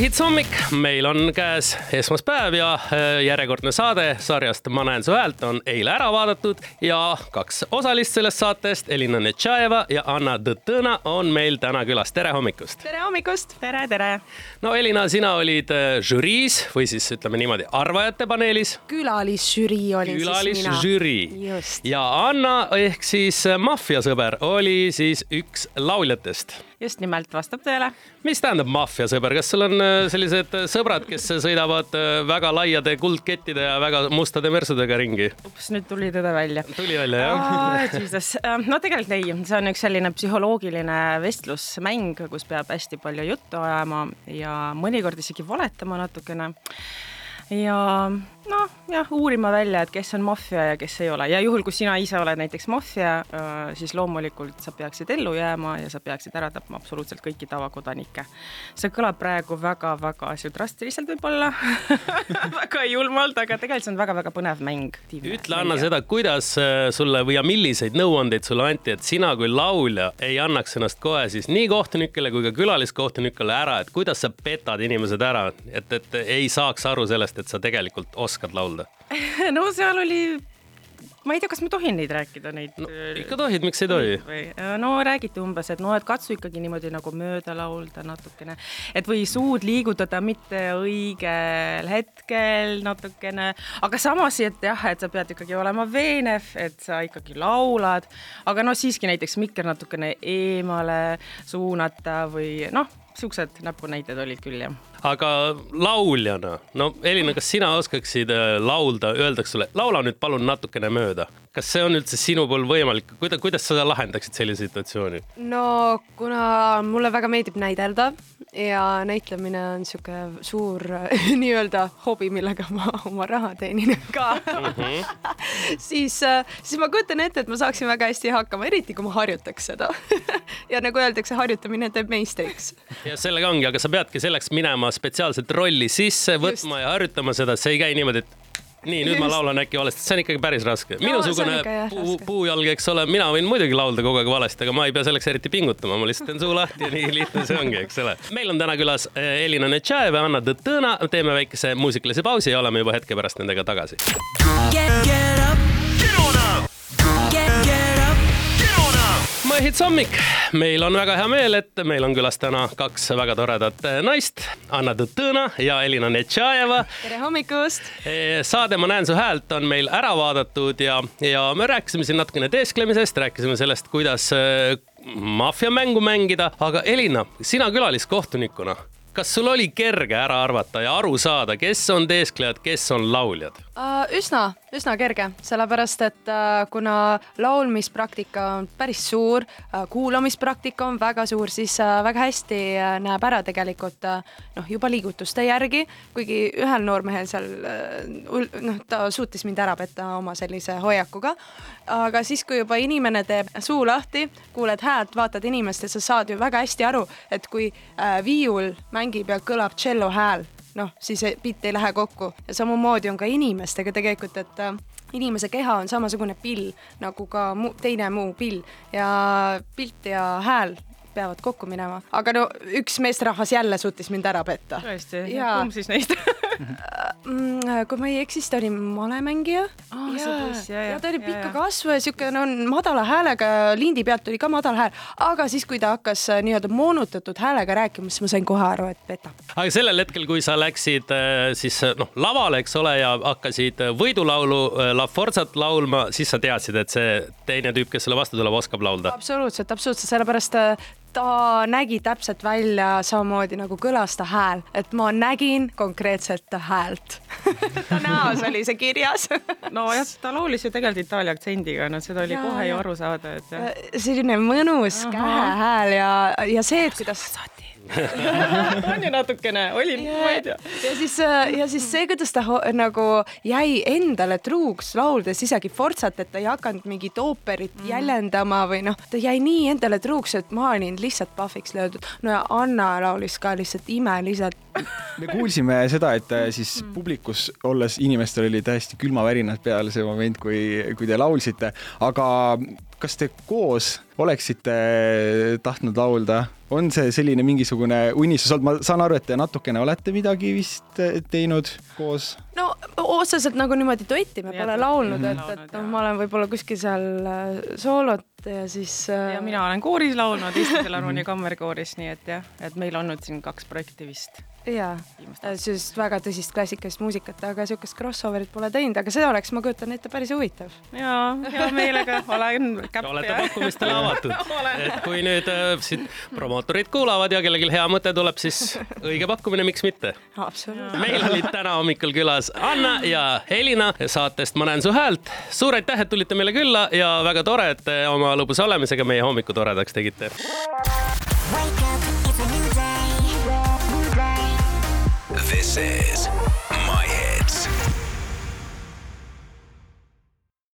hits hommik, meil on käes esmaspäev ja äh, järjekordne saade sarjast Ma näen su häält on eile ära vaadatud ja kaks osalist sellest saatest, Elina Netšajeva ja Anna Tõtõna on meil täna külas. tere hommikust! tere hommikust! tere, tere! no Elina, sina olid äh, žüriis või siis ütleme niimoodi, arvajate paneelis. külalisžürii olin Külalis siis mina. žürii. just. ja Anna ehk siis äh, maffiasõber oli siis üks lauljatest just nimelt, vastab tõele. mis tähendab maffiasõber, kas sul on äh, sellised äh, sõbrad, kes sõidavad äh, väga laiade kuldkettide ja väga mustade mersudega ringi? ups, nüüd tuli tõde välja. tuli välja, jah? no tegelikult ei, see on üks selline psühholoogiline vestlusmäng, kus peab hästi palju juttu ajama ja mõnikord isegi valetama natukene ja noh, jah, uurima välja, et kes on maffia ja kes ei ole ja juhul, kui sina ise oled näiteks maffia, äh, siis loomulikult sa peaksid ellu jääma ja sa peaksid ära tapma absoluutselt kõiki tavakodanikke. see kõlab praegu väga-väga drastiliselt võib-olla väga julmalt, aga tegelikult see on väga-väga põnev mäng. ütle, Anna, seda, kuidas äh, sulle või ja milliseid nõuandeid sulle anti, et sina kui laulja ei annaks ennast kohe siis nii kohtunikele kui ka külaliskohtunikele ära, et kuidas sa petad inimesed ära, et, et ei saaks aru sellest, et sa tegelikult oskad laulda no seal oli ma ei tea, kas ma tohin neid rääkida, neid no,? ikka tohid, miks ei tohi? no räägiti umbes, et no, et katsu ikkagi niimoodi nagu mööda laulda natukene, et või suud liigutada mitte õigel hetkel natukene, aga samas, et jah, et sa pead ikkagi olema veenev, et sa ikkagi laulad, aga no siiski näiteks mikker natukene eemale suunata või noh, siuksed näpunäited olid küll jah aga lauljana, no Elina, kas sina oskaksid äh, laulda, öeldakse sulle, laula nüüd palun natukene mööda. kas see on üldse sinu puhul võimalik, kuidas, kuidas sa lahendaksid sellise situatsiooni? no kuna mulle väga meeldib näidelda ja näitlemine on sihuke suur nii-öelda hobi, millega ma oma raha teenin ka mm, -hmm. siis, äh, siis ma kujutan ette, et ma saaksin väga hästi hakkama, eriti kui ma harjutaks seda ja nagu öeldakse, harjutamine teeb meistriks. ja sellega ongi, aga sa peadki selleks minema oma spetsiaalset rolli sisse võtma Just. ja harjutama seda, see ei käi niimoodi, et nii, nüüd ma laulan äkki valesti, see on ikkagi päris raske. minusugune no, puu, puujalg, eks ole, mina võin muidugi laulda kogu aeg valesti, aga ma ei pea selleks eriti pingutama, ma lihtsalt teen suu lahti ja nii lihtne see ongi, eks ole. meil on täna külas eh, Elina Netšajev ja Anna Tõtõna, teeme väikese muusikalise pausi ja oleme juba hetke pärast nendega tagasi. Up. hits hommik. meil on väga hea meel, et meil on külas täna kaks väga toredat naist, Anna Tõtõna ja Elina Netšajeva. tere hommikust. E, saade Ma näen su häält on meil ära vaadatud ja, ja me rääkisime siin natukene teesklemisest, rääkisime sellest, kuidas e, maffiamängu mängida, aga Elina, sina külaliskohtunikuna kas sul oli kerge ära arvata ja aru saada, kes on teesklejad, kes on lauljad uh,? üsna, üsna kerge, sellepärast et uh, kuna laulmispraktika on päris suur uh,, kuulamispraktika on väga suur, siis väga hästi näeb ära tegelikult noh, juba liigutuste järgi, kuigi ühel noormehel seal noh, ta suutis mind ära petta oma sellise hoiakuga. aga siis, kui juba inimene teeb suu lahti, kuuled häält, vaatad inimest ja sa saad ju väga hästi aru, et kui viiul mängib mängib ja kõlab tšello hääl, noh, siis pilt ei lähe kokku. Ja samamoodi on ka inimestega tegelikult, et äh, inimese keha on samasugune pill nagu ka mu, teine muu pill. Ja pilt ja hääl peavad kokku minema, aga no üks meesterahvas jälle suutis mind ära petta. tõesti, kumb siis neist kui ma ei eksi, siis ta oli malemängija oh,. ja, ja, ja ta oli pikka kasvu ja siuke no madala häälega, lindi pealt tuli ka madal hääl, aga siis, kui ta hakkas äh, nii-öelda moonutatud häälega rääkima, siis ma sain kohe aru, et petab. aga sellel hetkel, kui sa läksid äh, siis äh, noh lavale, eks ole, ja hakkasid võidulaulu La Forzat laulma, siis sa teadsid, et see teine tüüp, kes sulle vastu tuleb, oskab laulda? absoluutselt, absoluutselt, sellepärast ta nägi täpselt välja samamoodi nagu kõlas ta hääl, et ma nägin konkreetselt ta häält. Ta näos oli see kirjas. Nojah, ta laulis ju tegelikult Itaalia aktsendiga, no seda oli ja, kohe ju aru saada, et jah. selline mõnus käehääl ja, ja see, et kuidas on ju natukene, oli yeah., ma ei tea. ja siis, äh, ja siis see, kuidas ta nagu jäi endale truuks lauldes isegi Forzat, et ta ei hakanud mingit ooperit mm. jäljendama või noh, ta jäi nii endale truuks, et ma olin lihtsalt pahviks löödud. no ja Anna laulis ka lihtsalt imeliselt me kuulsime seda, et äh, siis mm. publikus olles inimestel oli täiesti külmavärinad peal see moment, kui, kui te laulsite, aga kas te koos oleksite tahtnud laulda? on see selline mingisugune unistus olnud, ma saan aru, et te natukene olete midagi vist teinud koos? No otseselt nagu niimoodi duetti me pole laulnud, et, et noh, ma olen võib-olla kuskil seal äh, soolot ja siis äh.... ja mina olen kooris laulnud Eesti Filharmoonia Kammerkooris, nii et jah, et meil on nüüd siin kaks projekti vist. Jaa, sellist väga tõsist klassikalist muusikat, aga niisugust crossover'it pole teinud, aga see oleks, ma kujutan ette, päris huvitav. jaa, hea meelega olen käpp. olete pakkumistele avatud. Et kui nüüd äh, siit promootorid kuulavad ja kellelgi hea mõte tuleb, siis õige pakkumine, miks mitte. meil olid täna hommikul külas kaasas Anna ja Helina saatest Ma näen su häält. suur aitäh, et tulite meile külla ja väga tore, et te oma lõbus olemisega meie hommiku toredaks tegite. This is My Hits.